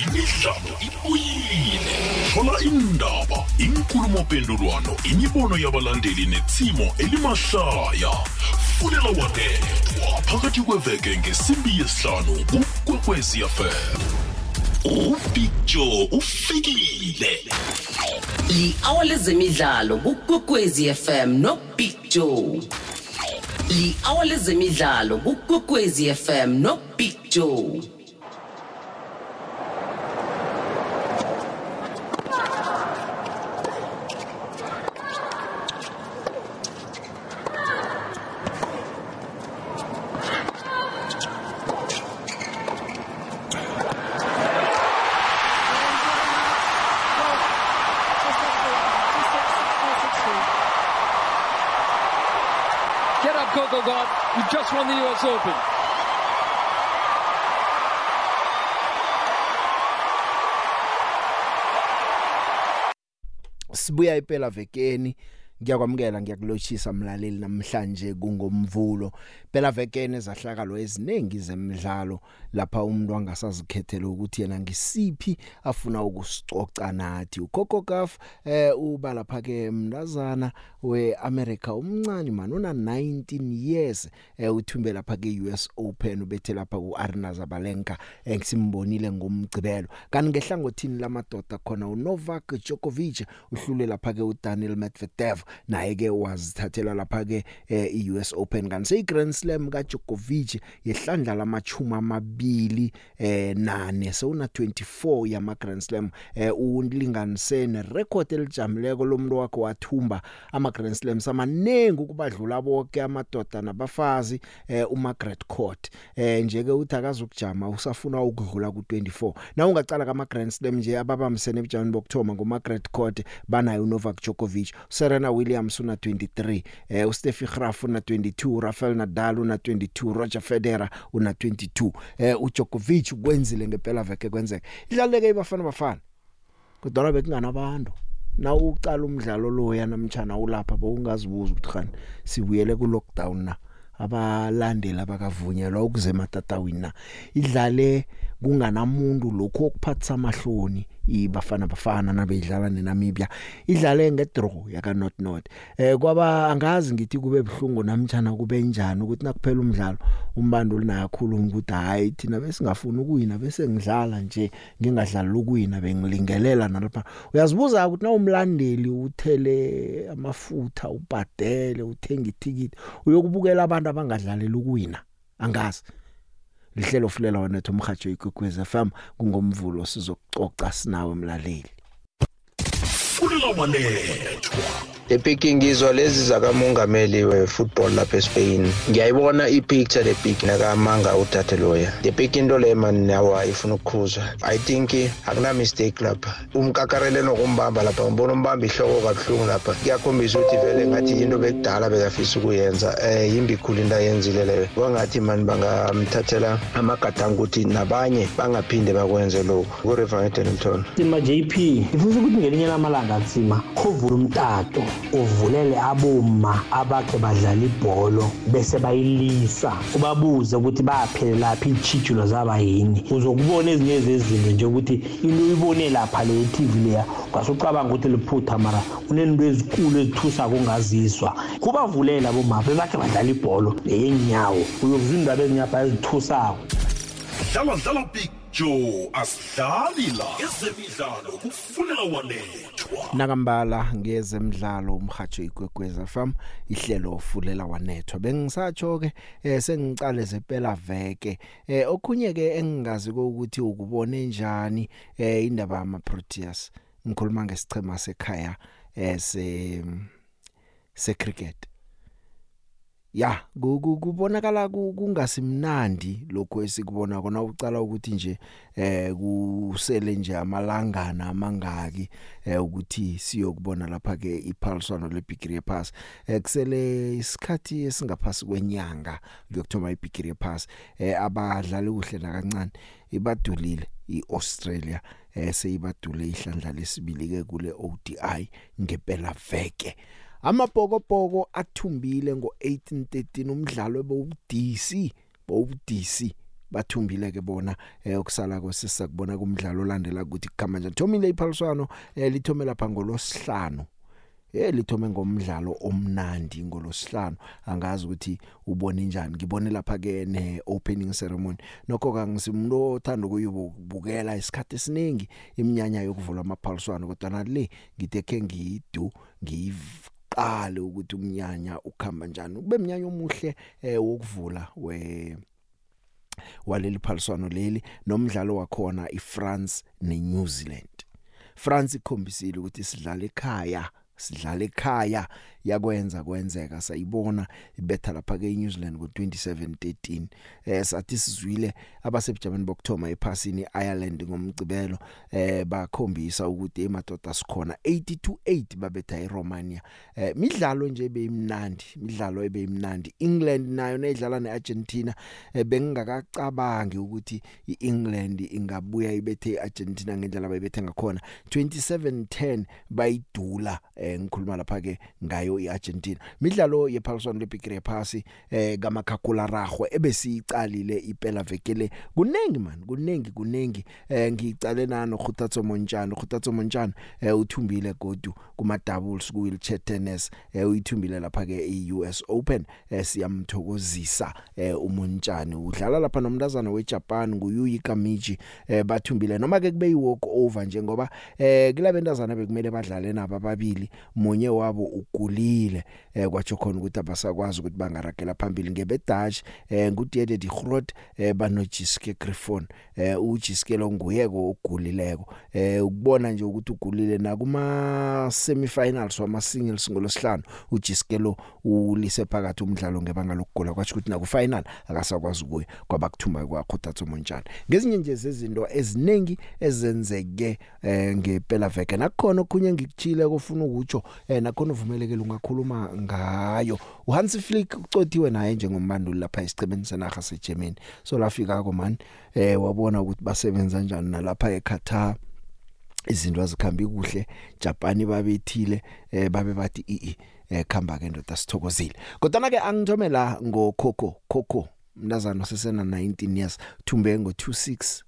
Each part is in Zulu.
imidlalo ibuyile thola indaba inkulumo mpendulwano imibono yabalandeli netsimo elimahlaya. Fulela wanethwa phakathi kweveke ngesimbi yesihlanu kukwekwezi fm upicture ufikile. Li-hour lezemidlalo kukwekwezi fm nobig joe. Li-hour lezemidlalo kukwekwezi fm nobig joe Get up, Coco God. You just won the US Open. Sibuya impela vekeni. Ngiyakwamukela ngiyakulochisa mlaleli namhlanje kungomvulo. Phela vekene zahlakalo eziningi zemidlalo lapha umuntu angasazikhethela ukuthi yena ngisiphi afuna ukusicoca nathi. uKoko Gaf eh uba lapha ke mndazana weAmerica umncane man una 19 years eh uthumbe lapha ke US Open ubethe lapha kuArina Zabalenka engisimbonile ngomgcibelo kanti ngehlangothini lamadoda khona uNovak Djokovic uhlule lapha ke uDaniel Medvedev. Naye ke wazithathela lapha ke eh, iUS Open. Kanti seyi Grand Slam ka Djokovic yehlandla lamachuma amabili eh nane sewuna 24 yama Grand Slam. Eh ulinganise ne record elijamileko lomuntu wakhe wathumba ama Grand Slams amanengi ukubadlula bonke amadoda nabafazi eh uMargaret Court. Eh nje ke uthi akazukujama usafuna ukudlula ku24 na ungacala kama Grand Slam nje ababamsene ebujameni bokthoma nguMargaret Court banayo uNovak Djokovic Serena Williams una 23 eh uSteffi Graf una 22 Rafael Nadal una 22 Roger Federer una 22 eh uDjokovic kwenzile ngempela veke kwenzeka idlaleke ibafana bafana kodwa bekungana abantu na uqala umdlalo lo yana namtjana ulapha bowungazibuza ukuthi khani sibuyele ku lockdown na? Abalandeli abakavunyelwa ukuze ematatawini na? Idlale kunganamuntu lokho okuphathisa amahloni ibafana bafana nabedlala neNamibia idlale ngedraw yaka not not eh kwaba angazi ngithi kube bhlungu namtjana kube njani ukuthi nakuphela umdlalo umbanduli naye akhuluma ukuthi hayi thina besingafuni ukuwina bese ngidlala nje ngingadlali ukuwina bengilingelela nalapha. Uyazibuza ukuthi na umlandeli uthele amafutha ubhadele uthenga itikiti uyokubukela abantu abangadlalela ukuwina? Angazi. Lihlelo fulela wanethu umhajo ikwekwez FM kungomvulo sizokucoca sinawe mlaleli. Fulela wanethwa epiki ngizwa lezi zakamongameli we-football lapha espain. Ngiyayibona ipicture le big nakamanga udade loya. The big into le man nawa ifuna ukukhuzwa. I think akuna mistake lapha. Umkakarele nokumbamba lapha ngibona umbamba ihloko kabuhlungu lapha. Kuyakhombisa ukuthi vele ngathi into bekudala bekafisa ukuyenza um yimbi khulu into ayenzile leyo. Kwangathi mani bangamthathela amagadango ukuthi nabanye bangaphinde bakwenze lokhu. Kuriver ngedenimtona Sima JP ngifisa ukuthi ngelinye lamalanga nzima khovula umtato. Uvulele aboma abakhe badlala ibholo bese bayilisa ubabuze ukuthi baphelelaphi iitshijulo zaba yini. Uzokubona ezinye zezinto nje ukuthi into uyibone lapha le TV leya ngasucabanga ukuthi liphutha mara unento ezikulu ezithusa kungaziswa kubavulela aboma bebakhe badlala ibholo leyenyawo uyokuzwa indaba ezinyapha ezithusako. Dlala dlala picture asidlali la. Ezemidlalo kufulela wanethwa. Nakambala ngezemidlalo umhajo ikwekweza FM ihlelo fulela wanethwa. Bengisatsho ke eh, sengicale zepela veke. Eh, okhunye ke engingazi ukuthi ukubone njani eh, indaba yama Proteas ngikhuluma ngesichema sekhaya eh, se se cricket ya ku- ku- kubonakala ku- kungasimnandi lokho esikubona kona ucala ukuthi nje eh kusele nje amalangana amangaki eh ukuthi siyokubona lapha ke iphaliswano leBigiri Pass eksele isikhathi esingaphasi kwenyanga kuyokuthoma iBigiri Pass eh abadlali kuhle nakancane ibadulile iAustralia eh seyibadule ihlandla lesibili ke kule ODI ngempela veke. Amabhokobhoko athumbile ngo1813 umdlalo ebowudisi bowudisi bathumbile ke bona eh, okusala kwesisa kubona kumdlalo olandela ukuthi kukhamba njani. Thomile iphaliswano eh, lithome lapha ngolosihlanu eh lithome ngomdlalo omnandi ngolosihlanu angazi ukuthi ubone njani. Ngibone lapha ke ne opening ceremony. Nokho kangisimlo othanda ukuyibukela isikhathi esiningi iminyanya yokuvula amaphaliswano kodwa nale ngithe ke ngiyidu ngiyiqale ukuthi umnyanya ukhamba njani kube umnyanya omuhle eh wokuvula we waleli phaliswano leli nomdlalo wakhona iFrance neNew Zealand. France ikhombisile ukuthi sidlala ekhaya sidlala ekhaya yakwenza kwenzeka. Sayibona ibetha lapha ke New Zealand ngo2713 eh sathi sizwile abasebujameni bokthoma ephasini Ireland ngomcibelo eh bakhombisa ukuthi emadoda sikhona 82-8 babetha eRomania. Eh midlalo nje beyimnandi midlalo ebeyimnandi. England nayo nedlala neArgentina eh, bengingakacabangi ukuthi iEngland ingabuya ibethe iArgentina ngendlela bayibethe ngakhona. 2710 bayidula eh ngikhuluma lapha ke ngayo iArgentina. Midlalo yephaliswano lebigiri yephasi eh kamakhakhula ragwe ebesiyicalile impela vekele. Kunengi man kunengi kunengi eh ngicale nano Khutatso Montjana Khutatso Montjana eh uthumbile godu kuma doubles ku wheelchair tennis eh uyithumbile lapha ke iUS Open eh siyamthokozisa eh uMontjana udlala lapha nomntazana weJapan nguYuyi Kamichi eh bathumbile. Noma ke kube iwalk over njengoba eh kulabentazana bekumele badlale nabo ababili munye wabo ugulile eh kwatsho khona ukuthi abasakwazi ukuthi bangaragela phambili ngebeDutch eh nguDiede de Groot eh banojiske Griffon eh ujiske lo nguyeko ogulileko. Eh ukubona nje ukuthi ugulile na kuma semifinals wama singles ngolosihlanu ujiske lo ulise phakathi umdlalo ngebanga lokugula kwathi ukuthi na ku final akasakwazi ukuya kwaba kuthumba kwa Khutatso Montjana ngezinye nje zezinto eziningi ezenzeke eh ngempela veke nakhona okhunye ngikuchile kufuna ukutsho eh nakhona uvumelekile ungakhuluma ngayo. uHansi Flick ucothiwe naye njengombanduli lapha esicebeni senaga seGermany. So lafika ko man eh wabona ukuthi basebenza kanjani nalapha eQatar izinto azikhambi kuhle Japan babethile eh babe bathi ii eh khamba ke ndoda sithokozile. Kodwa ke angithome la ngo Coco Coco mntazana osesena 19 years thumbe ngo 26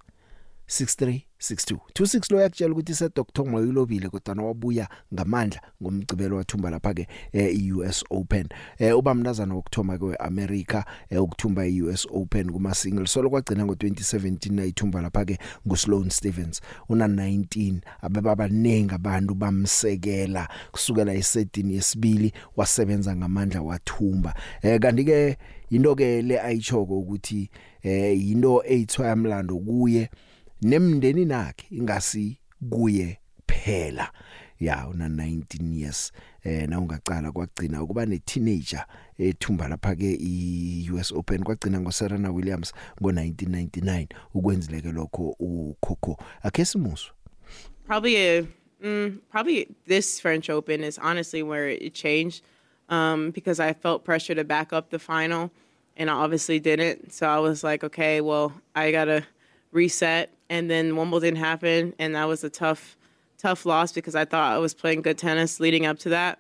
6362 26 lo yakutshela ukuthi se Dr Moyilobile kodwa wabuya ngamandla ngomcibelo wathumba lapha ke eUS Open. Eh uba mntazana wokthoma ke weAmerica eh ukuthumba eUS Open kuma single solo kwagcina ngo2017 ayithumba lapha ke nguSloane Stevens. Una 19 abebaba nengi abantu bamsekela kusukela esetini yesibili wasebenza ngamandla wathumba. Eh kanti ke into ke le ayichoko ukuthi eh into eyithwa yamlando kuye. Nemndeni nakhe ingasi kuye phela ya una 19 years eh na ungacala kwagcina ukuba ne teenager ethumba lapha ke iUS Open kwagcina ngo Serena Williams ngo 1999 ukwenzileke lokho uKhokho. Akhesimuso Probably a mm, probably this French Open is honestly where it changed um, because I felt pressure to back up the final, and I obviously didn't. So I was like, okay, well, I gotta reset. And then Wimbledon happened, and that was a tough, tough loss because I thought I was playing good tennis leading up to that.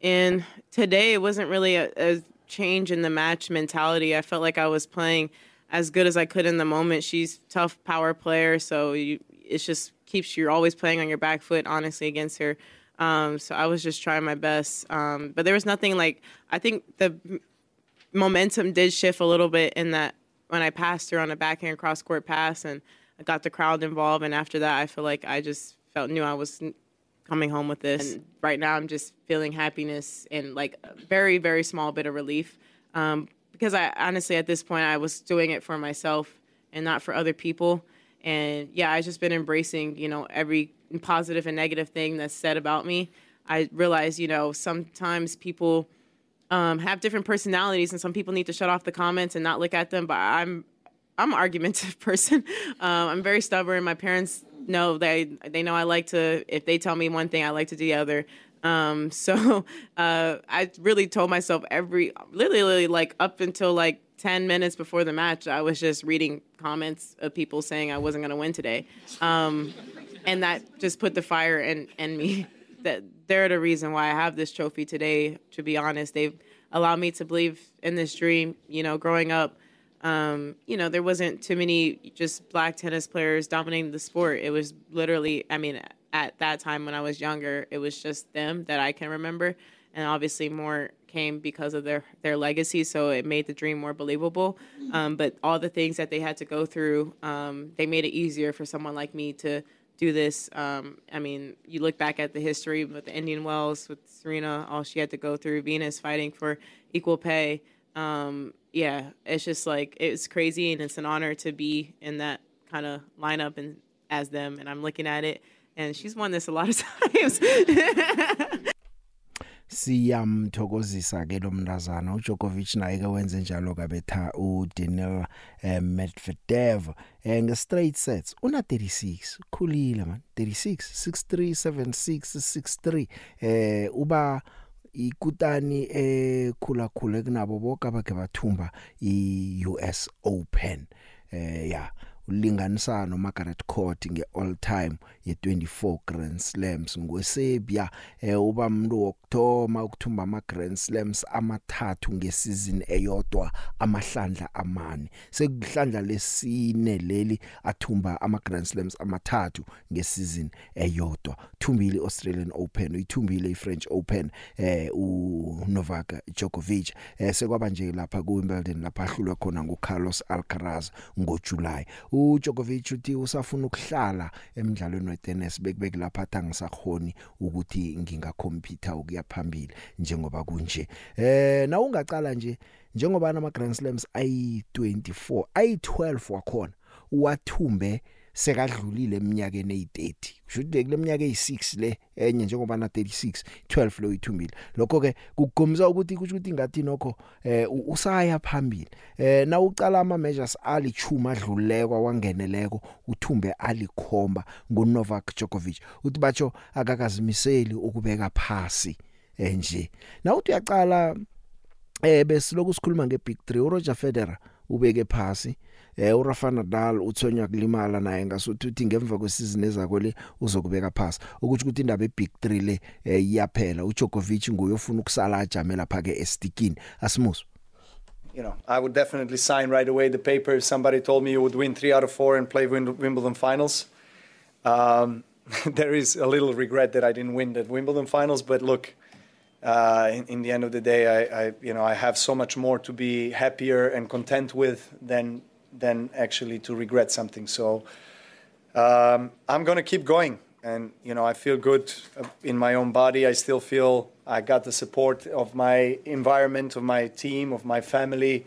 And today it wasn't really a, a change in the match mentality. I felt like I was playing as good as I could in the moment. She's tough power player, so you, it's just keeps you always playing on your back foot, honestly, against her. Um, so I was just trying my best. Um, but there was nothing like I think the momentum did shift a little bit in that when I passed her on a backhand cross court pass and I got the crowd involved. And after that, I feel like I just felt knew I was coming home with this. And right now, I'm just feeling happiness and like a very, very small bit of relief. Um, because I honestly, at this point, I was doing it for myself and not for other people. And yeah, I've just been embracing, you know, every positive and negative thing that's said about me. I realize, you know, sometimes people um, have different personalities, and some people need to shut off the comments and not look at them. But I'm, I'm an argumentative person. Um, I'm very stubborn. My parents know they they know I like to. If they tell me one thing, I like to do the other. Um, so uh, I really told myself every, literally, like up until like 10 minutes before the match, I was just reading comments of people saying I wasn't going to win today. Um, and that just put the fire in, in me. That they're the reason why I have this trophy today, to be honest. They've allowed me to believe in this dream. You know, growing up, um, you know, there wasn't too many just black tennis players dominating the sport. It was literally, I mean, at that time when I was younger, it was just them that I can remember, and obviously more came because of their their legacy. So it made the dream more believable. Um, but all the things that they had to go through, um, they made it easier for someone like me to do this. Um, I mean, you look back at the history with the Indian Wells, with Serena, all she had to go through, Venus fighting for equal pay. Um, yeah, it's just like it's crazy, and it's an honor to be in that kind of lineup and as them. And I'm looking at it, and she's won this a lot of times. siyamthokozisa ke lo mntazana. uJokovic naye ke wenze njalo kabetha uDaniel eh, Medvedev eh, nge straight sets. Una 36 khulile man. 36 63 76 63 eh uba ikutani ekhula khule kunabo bonke abakhe bathumba iUS Open. Eh ya. Ulinganisa no Margaret Court nge all time ye 24 Grand Slams. ngweSerbia eh uba umuntu wokthoma ukuthumba ama Grand Slams amathathu ngesizini eyodwa amahlandla amane. Sekuhlandla lesine leli athumba ama Grand Slams amathathu ngesizini eyodwa. Thumbile Australian Open uyithumbile iFrench Open eh u Novak Djokovic. Eh sekwaba nje lapha ku Wimbledon lapha ahlulwe khona nguCarlos Alcaraz ngoJuly uJokovic uthi usafuna ukuhlala emidlalweni wetennis bekubek lapha athi angisakhoni ukuthi ngingakhompyutha ukuya phambili njengoba kunje. Eh na ungacala nje njengoba ama Grand Slams ayi24 ayi12 wakhona wathumbe sekadlulile eminyakeni ey30 kusho ukuthi kule minyaka ey6 le enye njengoba na 36 12 lo ithumbile lokho ke kugomza ukuthi kusho ukuthi ngathi nokho eh usaya phambili. Eh na ucala ama measures alichuma adluleko wangeneleko uthumbe alikhomba nguNovak Djokovic. Uthi batsho akakazimiseli ukubeka phasi enje na uthi uyacala eh besiloku sikhuluma ngebig 3 uRoger Federer ubeke phasi eh uRafa Nadal uthonya kulimala naye ngasuthi uthi ngemva kwesizini ezako le uzokubeka phasi. Ukuthi ukuthi indaba eBig 3 le eh, iyaphela. uJokovic nguyofuna ukusala ajame lapha ke estikini asimuso you know, I would definitely sign right away the paper if somebody told me you would win three out of four and play Wimbledon finals. Um, there is a little regret that I didn't win the Wimbledon finals, but look, uh, in, in, the end of the day, I, I, you know, I have so much more to be happier and content with than than actually to regret something. So um, I'm going to keep going, and you know, I feel good in my own body. I still feel I got the support of my environment, of my team, of my family.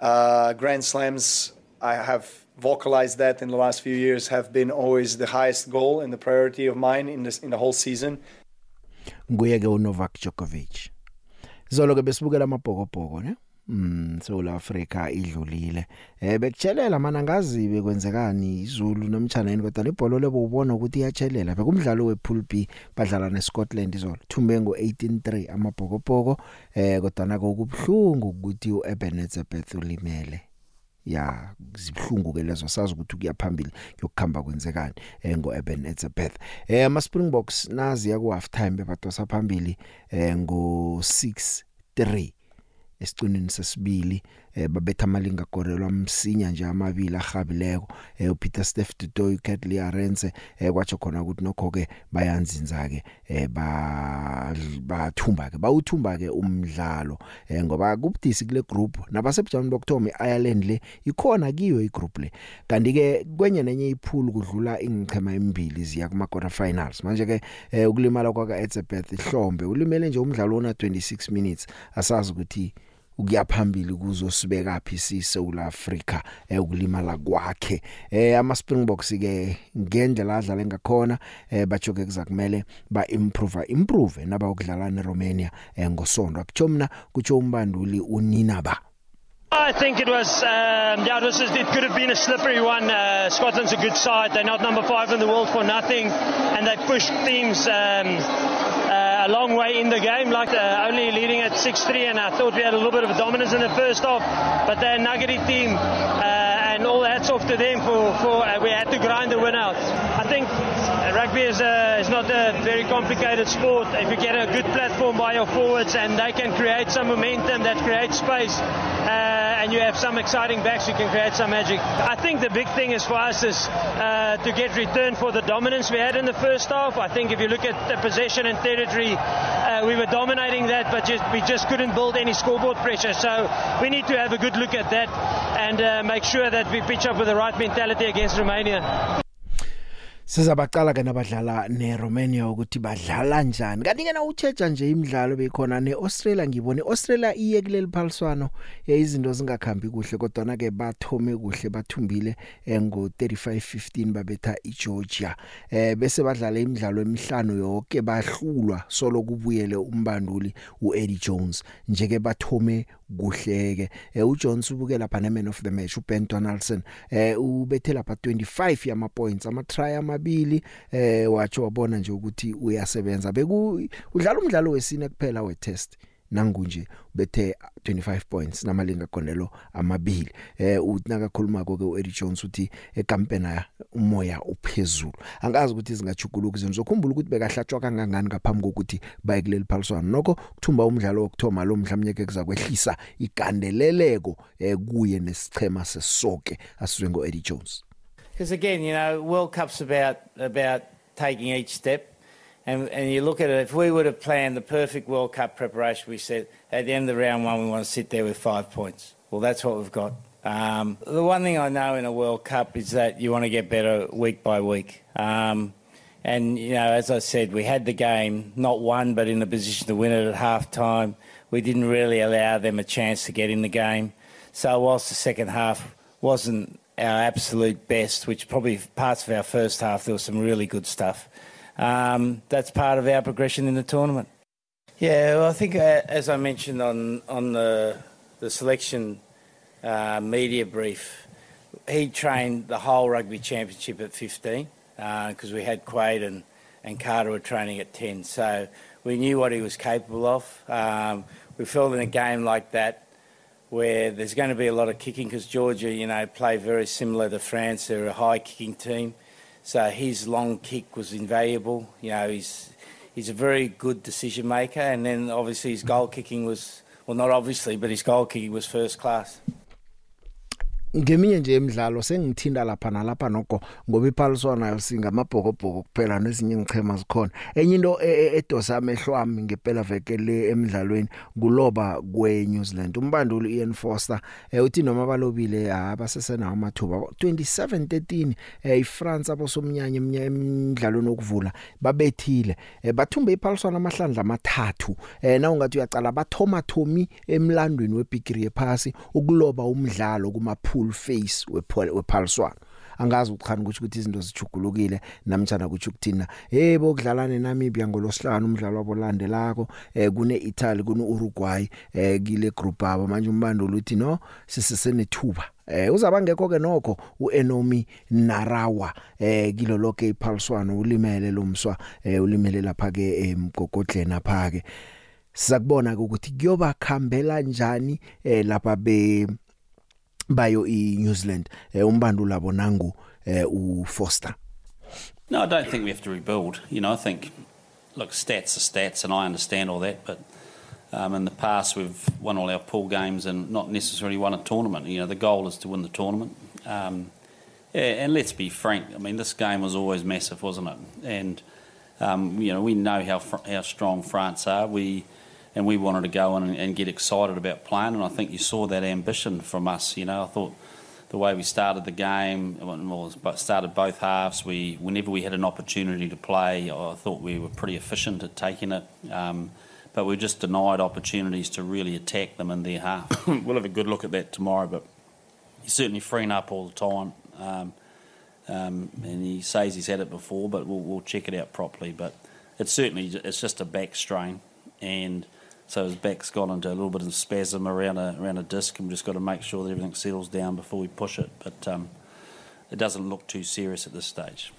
Uh, Grand Slams, I have vocalized that in the last few years, have been always the highest goal and the priority of mine in this in the whole season. nguye ke uNovak Djokovic zolo ke besibukela amabhokobhoko ne Mm South Africa idlulile. Eh bekutshelela mana ngazibe kwenzekani izulu namtjhaneni kodwa ibhola lebo ubona ukuthi iyatshelela. Bekumdlalo wepool B badlala neScotland izolo. Thumbe ngo18-3 amabhokobhoko eh kodwa nako kubhlungu ukuthi uEbenezer ulimele. ya zibhlungu ke lezo sazi ukuthi kuyaphambili yokukhamba kwenzekani eh ngo Eben Etzebeth eh ama Springboks nazi ya ku half time bebadosa phambili eh ngo 6 3 esiqinini sesibili eh babetha amalinga gorelwa msinya nje amabili ahabileko eh uPeter Steph Dutoy uKatley Arenze eh kwatsho khona ukuthi nokho ke bayanzinza ke eh ba bathumba ke bawuthumba ke umdlalo. Eh ngoba kubudisi kule group nabasebujameni bokthoma iIreland le ikhona kiyo igroup le. Kanti ke kwenye nenye ipool kudlula ingchema emibili ziya kuma quarter finals manje ke eh, ukulimala kwaka Etzebeth ihlombe ulimele nje umdlalo ona 26 minutes. Asazi ukuthi ukuyaphambili kuzosibeka phi siSouth Africa ukulimala kwakhe eh ama Springboks ke ngendlela adlala ngakhona eh bajoke kuzakumele ba improve improve naba ukudlala neRomania eh ngosonto akuchomna kutsho umbanduli unina ba I think it was, um, yeah, this is, it could have been a slippery one. Uh, Scotland's a good side. They're not number five in the world for nothing, and they pushed teams um, uh, a long way in the game, like uh, only leading at 6-3, and I thought we had a little bit of dominance in the first half, but they're a nuggety team, uh, and all hats off to them for, for uh, we had to grind the win out. I think rugby is, a, is not a very complicated sport. If you get a good platform by your forwards and they can create some momentum that creates space, uh, and you have some exciting backs who can create some magic. I think the big thing is for us is uh, to get return for the dominance we had in the first half. I think if you look at the possession and territory, uh, we were dominating that, but just, we just couldn't build any scoreboard pressure. So we need to have a good look at that and uh, make sure that we pitch up with the right mentality against Romania. Sizabaqala ke nabadlala neRomania ukuthi badlala njani. Kanti ke na uchecha nje imidlalo bekhona neAustralia ngibone Australia iye kuleli phaliswano izinto zingakhambi kuhle kodwa na ke bathome kuhle bathumbile ngo 35-15 babetha iGeorgia. Eh bese badlala imidlalo emihlanu yonke bahlulwa solo kubuyele umbanduli uEddie Jones. Nje ke bathome kuhleke. Eh uJones ubuke lapha neman of the match uBen Donaldson eh ubethe lapha 25 yama points ama try amabili eh watsho wabona nje ukuthi uyasebenza. Beku udlala umdlalo wesine kuphela we test nangu nje bethe 25 points namalinga konelo amabili. Eh uthina kakhuluma ke uEddie Jones uthi ekampena umoya uphezulu. Angazi ukuthi zingachukuluka izinto zokhumbula ukuthi bekahlatshwa kangangani ngaphambi kokuthi baye kuleli phaliswano. Nokho kuthumba umdlalo wokthoma lo mhlawumnye ke kuzakwehlisa igandeleleko eh kuye nesichema sesoke asizwe ngoEddie Jones. Because again you know world cups about about taking each step. And, and you look at it, if we would have planned the perfect World Cup preparation, we said at the end of the round one, we want to sit there with five points. Well, that's what we've got. Um, the one thing I know in a World Cup is that you want to get better week by week. Um, and, you know, as I said, we had the game, not won, but in a position to win it at half time. We didn't really allow them a chance to get in the game. So, whilst the second half wasn't our absolute best, which probably parts of our first half, there was some really good stuff um, that's part of our progression in the tournament. Yeah, well, I think uh, as I mentioned on on the the selection uh, media brief, he trained the whole rugby championship at 15 because uh, we had Quaid and, and Carter were training at 10, so we knew what he was capable of. Um, we felt in a game like that where there's going to be a lot of kicking because Georgia, you know, play very similar to France. They're a high kicking team. So his long kick was invaluable. You know, he's he's a very good decision maker, and then obviously his goal kicking was well, not obviously, but his goal kicking was first class. Ngeminye nje emidlalo sengithinda lapha nalapha nokho ngoba iphaliswana singamabhokobhoko kuphela nezinye ngichema zikhona. Enye into edosa amehlo ami ngempela veke le emidlalweni kuloba kwe New Zealand. Umbanduli Ian Foster eh, uthi noma balobile abasesenawo amathuba. 2713 eh, iFrance abosomnyanya emidlalweni okuvula babethile. Eh, bathumbe iphaliswana amahlandla amathathu. Na ungathi uyacala bathoma thomi emlandweni webigiri yephasi ukuloba umdlalo kuma full face wephaliswano angazi ukukhani ukuthi ukuthi izinto zijugulukile namtjana kuthi ukuthina yebo kudlala neNamibia ngolosihlanu umdlalo wabo landelako eh kune Italy kune Uruguay eh kile group abo manje umbandolo uthi no sisisenethuba eh uzaba ngekho ke nokho uEnomi Narawa eh kilo lonke iphaliswano ulimele lomswa eh ulimele lapha ke emgogodleni apha ke sizakubona ukuthi kuyoba khambela njani eh lapha be bayo iNew Zealand. Eh umbanduli labo nangu eh uFoster. No I don't think we have to rebuild. You know I think look stats are stats and I understand all that but um in the past we've won all our pool games and not necessarily won a tournament. You know the goal is to win the tournament. Um yeah and let's be frank I mean this game was always massive wasn't it? And um you know we know how how strong France are. We and we wanted to go in and, and get excited about playing. And I think you saw that ambition from us. You know, I thought the way we started the game, well, started both halves. We, whenever we had an opportunity to play, I thought we were pretty efficient at taking it. Um, but we just denied opportunities to really attack them in their half. we'll have a good look at that tomorrow. But he's certainly freeing up all the time. Um, um, and he says he's had it before, but we'll, we'll check it out properly. But it's certainly it's just a back strain, and so his back's gone into a little bit of spasm around a around a disc, and we've just got to make sure that everything settles down before we push it. But um, it doesn't look too serious at this stage.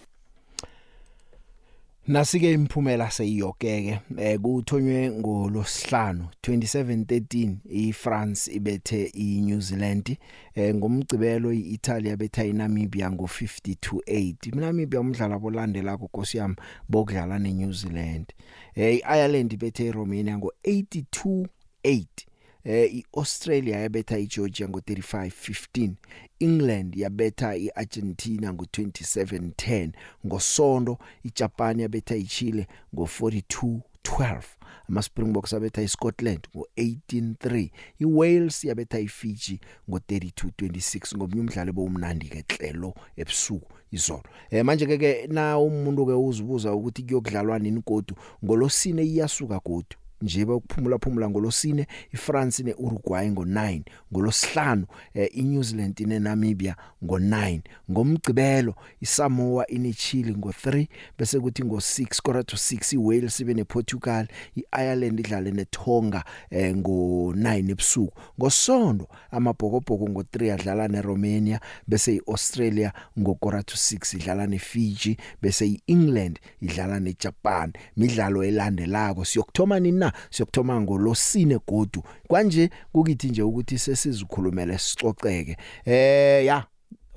Nasike imphumela seyiyokeke eh kuthonywe ngolosihlanu 2713 iFrance ibethe iNew Zealand eh ngomgcibelo iItalia betha iNamibia ngo50 to 8 iNamibia umdlalo abolandela kokosi yami bokudlala neNew Zealand. Eh iIreland bethe iRomania ngo82 8 eh iAustralia yabetha iGeorgia ngo35-15 England yabetha iArgentina ngo27-10 ngosonto iJapan yabetha iChile ngo42 12 ama Springboks abetha iScotland ngo18-3 iWales yabetha iFiji ngo32-26 ngomnye umdlalo bomnandi ke hlelo ebusuku izolo. Eh manje ke ke na umuntu ke uzibuza ukuthi kuyokudlalwa nini godu ngolosine iyasuka godu. Nje bakuphumula phumula ngolosine iFrance neUruguay ngo9 ngolosihlanu eh, iNew Zealand neNamibia ngo9 ngomgcibelo iSamoa ineChile ngo3 bese kuthi ngo6 quarter to 6 iWales ibe nePortugal iIreland idlale neTonga eh, ngo9 ebusuku. Ngosonto amabhokobhoko ngo3 adlala neRomania bese iAustralia ngo quarter to 6 idlala neFiji bese iEngland idlala neJapan. Midlalo elandelako siyokthoma nina siyokthoma ngolosine godu. Kwanje kukithi nje ukuthi sesizikhulumele sicoceke eh ya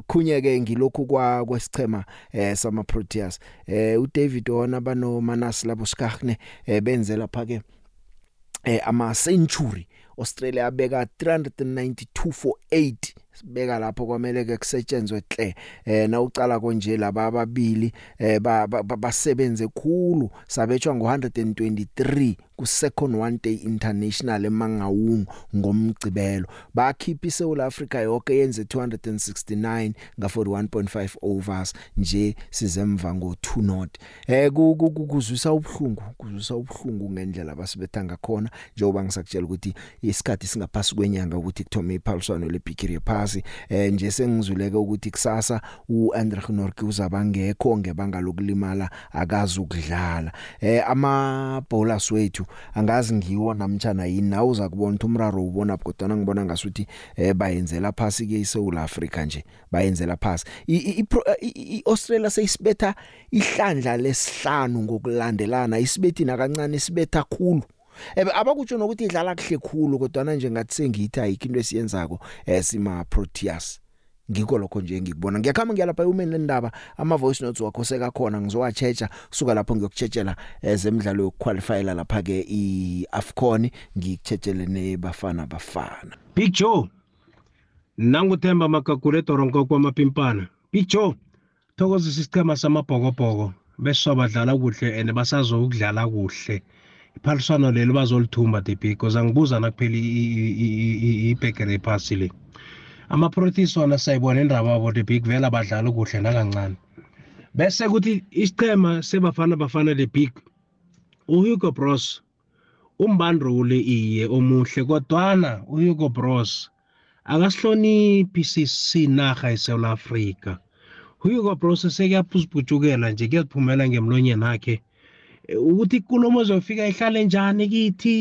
khunye ke ngilokhu kwa kwesichema eh sama Proteas eh uDavid wona bano Manas labo Skagne eh benze lapha ke eh ama century Australia abeka 392 for 8 sibeka lapho kwamele ke kusetshenzwe hle eh na ucala konje laba ababili eh basebenze khulu. Sabetshwa ngo123 ku second one day international eMangaung ngomgcibelo bakhipha iSouth Africa yonke yenze 269 nga 41.5 overs nje sizemva ngo 2 not eh kuzwisa ubhlungu kuzwisa ubhlungu ngendlela basibetha ngakhona njengoba ngisakutshela ukuthi isikhathi singaphasi kwenyanga ukuthi kuthome iphaliswano leBikiri phasi eh nje sengizwileke ukuthi kusasa uAndre Norke uzabangekho ngebanga lokulimala akazi ukudlala. Eh ama bowlers wethu angazi ngiwo namtjana yini. Nawe uza kubona ukuthi umraro ubona kodwa ngibona ngasuthi eh bayenzela phasi ke iSouth Africa nje. Bayenzela phasi. iAustralia seyisibetha ihlandla lesihlanu ngokulandelana. Isibethina kancane isibetha khulu. Ebe abakutsho nokuthi idlala kuhle khulu kodwa nje ngathi sengithi ayikho into esiyenzako esima Proteas ngikho lokho nje ngikubona ngiyakhamba ngiyalapha ewomen lendaba ama voice notes wakho sekakhona ngizowachecha kusuka lapho ngiyokutshetsela ezemidlalo yokuqualifyela lapha ke iAfcon ngikutshetsele nebafana bafana Big Joe nanguthemba makagule toronko kwamapimpana Big Joe thokozisa isichema samabhokobhoko bese badlala kuhle and basazokudlala kuhle iphaliswano lelo bazolithumba the big because angibuza nakuphela ibhekere phasi le ama-proteas wona sayibona indaba yabo the big vele abadlali kuhle nakancane. Bese kuthi isichema sebafana bafana the big uhugo bros umbandrule iye omuhle kodwana uhugo bros akasihloniphi sinarha eSouth Africa uhugo bros sekuyaphuziphutshukela nje kuyaziphumela ngemlonyeni akhe ukuthi ikulumo ezofika ihlale njani kithi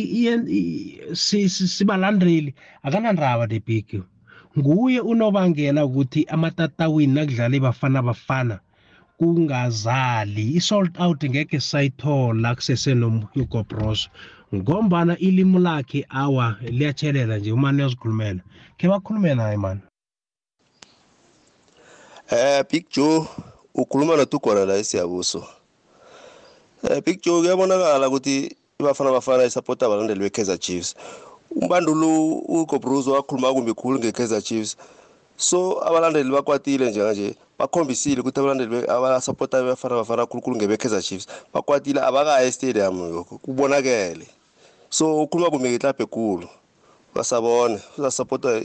sibalandeli. Akanandaba the big. Nguye unobangela ukuthi amatatawini nakudlala ibafana bafana kungazali. I-sold out ngeke sayithola kusesenohugo bros ngombana ilimu lakhe awa liyatshelela nje umane uyazikhulumela. Khe bakhulume naye mani eh big joe ukhuluma notugwana la esiyabuso. Eh big joe kuyabonakala ukuthi ibafana bafana isapota abalandeli be-kaizer chiefs. Umbandulu ugobruzo wakhuluma kumbi khulu nge-kaizer chiefs. So abalandeli bakwatile njenganje bakhombisile ukuthi abalandeli abasapota bafana bafana khulukhulu ngebe-kaizer chiefs. Bakwatile abakaya estadium yokho kubonakele. So ukhuluma kumbi ngetlabhe ekulu. Basabone uzasapota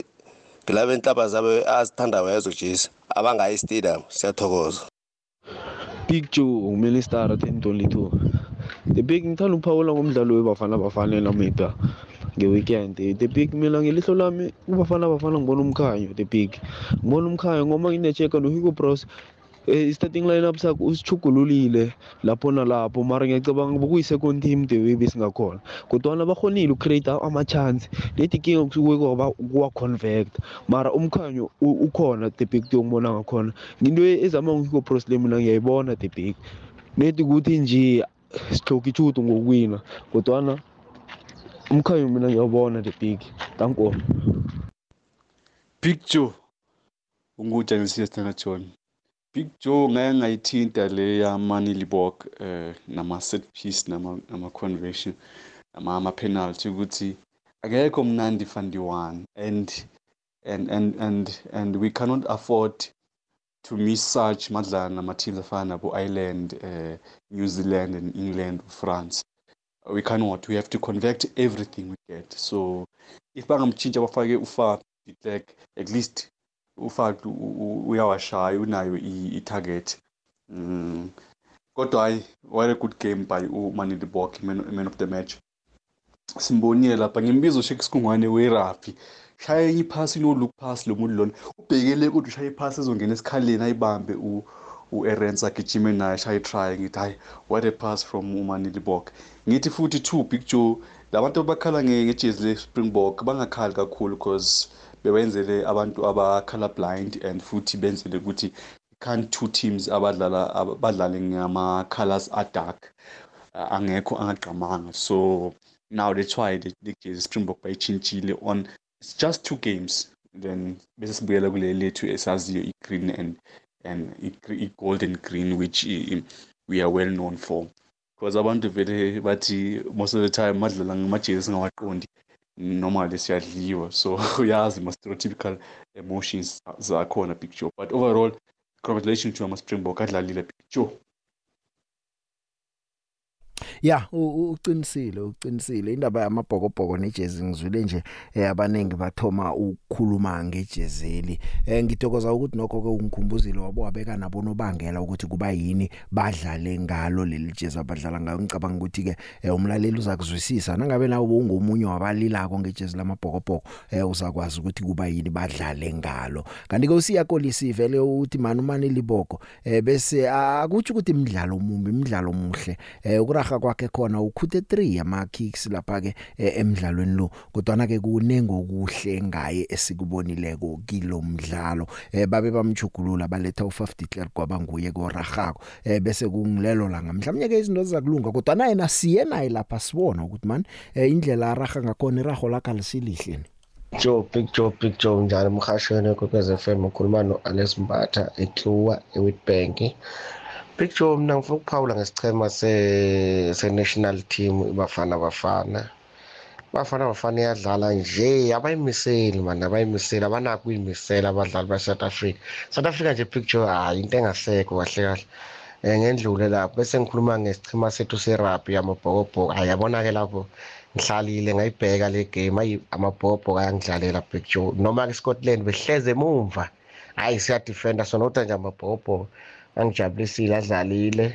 ngilaba enhlaba zabe azithandayo ezojisa abangaya estadium siyathokoza. Big joe nguminister 1022 the big ngithanda ukuphawula ngomdlalo webafana bafana namida nge-weekend. The big mina ngelihlo lami kubafana bafana ngibona umkhanyo the big ngibona umkhanyo ngoba nginecheka nohugo bros i-starting lineup sakho usichugululile lapho nalapho. Mara ngiyacabanga bokuyi-second team the way besingakhona. Kodwana bakhonile ucreate ama-chance. Nethi kinga kusuke kuwa-convect mara umkhanyo ukhona the big ngibona ngakhona. Into ezama ngihugo bros le mina ngiyayibona the big nethi ukuthi nje sihloka ichudo ngokuwina. Kodwana umkhanyo mina ngiyawubona the big. Tanko big joe. Ungujanisile stana john. Big joe ngake ngayithinta le yamani libok eh nama set piece nama nama conversion nama ama penalty ukuthi akekho mnandi van die one. And and and and and we cannot afford to miss such madlala nama-teams afana nabo-ireland uh, new zealand and england france. We cannot. We have to convert everything we get. So if bangamtshintsha bafake ufak like at least ufak uyawashaya unayo i-target. Mm. kodwa hayi what a good game by umanili bok man, man of the match. Simbonile lapha ngimbiza ushek sikungwane werabhi shaya enye iphasi no-look pass lo muntu lona ubhekele kodwa ushaya iphasi ezongena esikhaleni ayibambe u-erens agijime naye shaya itry ngithi hayi what a pass from umanili bok ngithi futhi two big joe labantu abakhala ngejezi le-springbok bangakhali kakhulu because bebenzele abantu aba-color blind and futhi benzele ukuthi can't two teams abadlala badlale ngama-colors adark angekho angagqamanga. So now that's why the, the jezi springbok bayitshintshile on it's just two games. Then bese sibuyela kule lethu esaziyo i-green and and i-gold and green which we are well known for. Because abantu vele bathi most of the time madlala ngamajezi singawaqondi normally siyadliwa. So uyazi ma-stereotypical emotions zakhona picture but overall congratulations to ama-springbok adlalile picture ya uqinisile uqinisile. Indaba yamabhokobhoko nejezi ngizwile nje eh, abanengi bathoma ukukhuluma ngejezeli eh, ngithokoza ukuthi nokho ke ungikhumbuzile wabo wabeka nabo nobangela ukuthi kuba yini badlale ngalo leli jezi abadlala ngayo. Ngicabanga ukuthi ke eh, umlaleli uzakuzwisisa. Nangabe nawe ungomunye wabalilako ngejezi lamabhokobhoko eh, uzakwazi ukuthi kuba yini badlale ngalo. Kanti ke usiyakolisi vele uthi manu mani liboko. Eh, bese akuthi ukuthi imidlalo omumbi imidlalo omuhle eh, ukuraga kwakhe khona ukhuthe 3 yama kicks lapha ke emidlalweni lo. Kodwa ke kunengo okuhle ngaye esikubonileko kilomdlalo eh babe bamchugulula baletha u50 Declare kwaba nguye koragako eh bese kungilelo la mhlawumnye ke izinto zizakulunga kodwa naye nasiye naye lapha sibona ukuthi man eh indlela araga ngakhona irago lakhe lisilihle Joe Big Joe Big Joe njalo emhashweni kokwez FM ukhuluma no Alex Mbatha eKluwa eWitbank. Joe mina ngifuna ukuphawula ngesichema se se-national team ibafana bafana. Bafana bafana iyadlala nje abayimiseli mani abayimiseli abanako ukuyimisela abadlali ba-south africa. South africa nje Joe hayi into engasekho kahle kahle. Um ngendlule lapho bese ngikhuluma ngesichema sethu serabhi amabhokobhoko hayi yabona-ke lapho ngihlalile ngayibheka le game ayi amabhokobhoko ayangidlalela Joe noma-ke scotland behleze emumva hhayi siyadifenda sona kodwa nje amabhokobhoko angijabulisile adlalile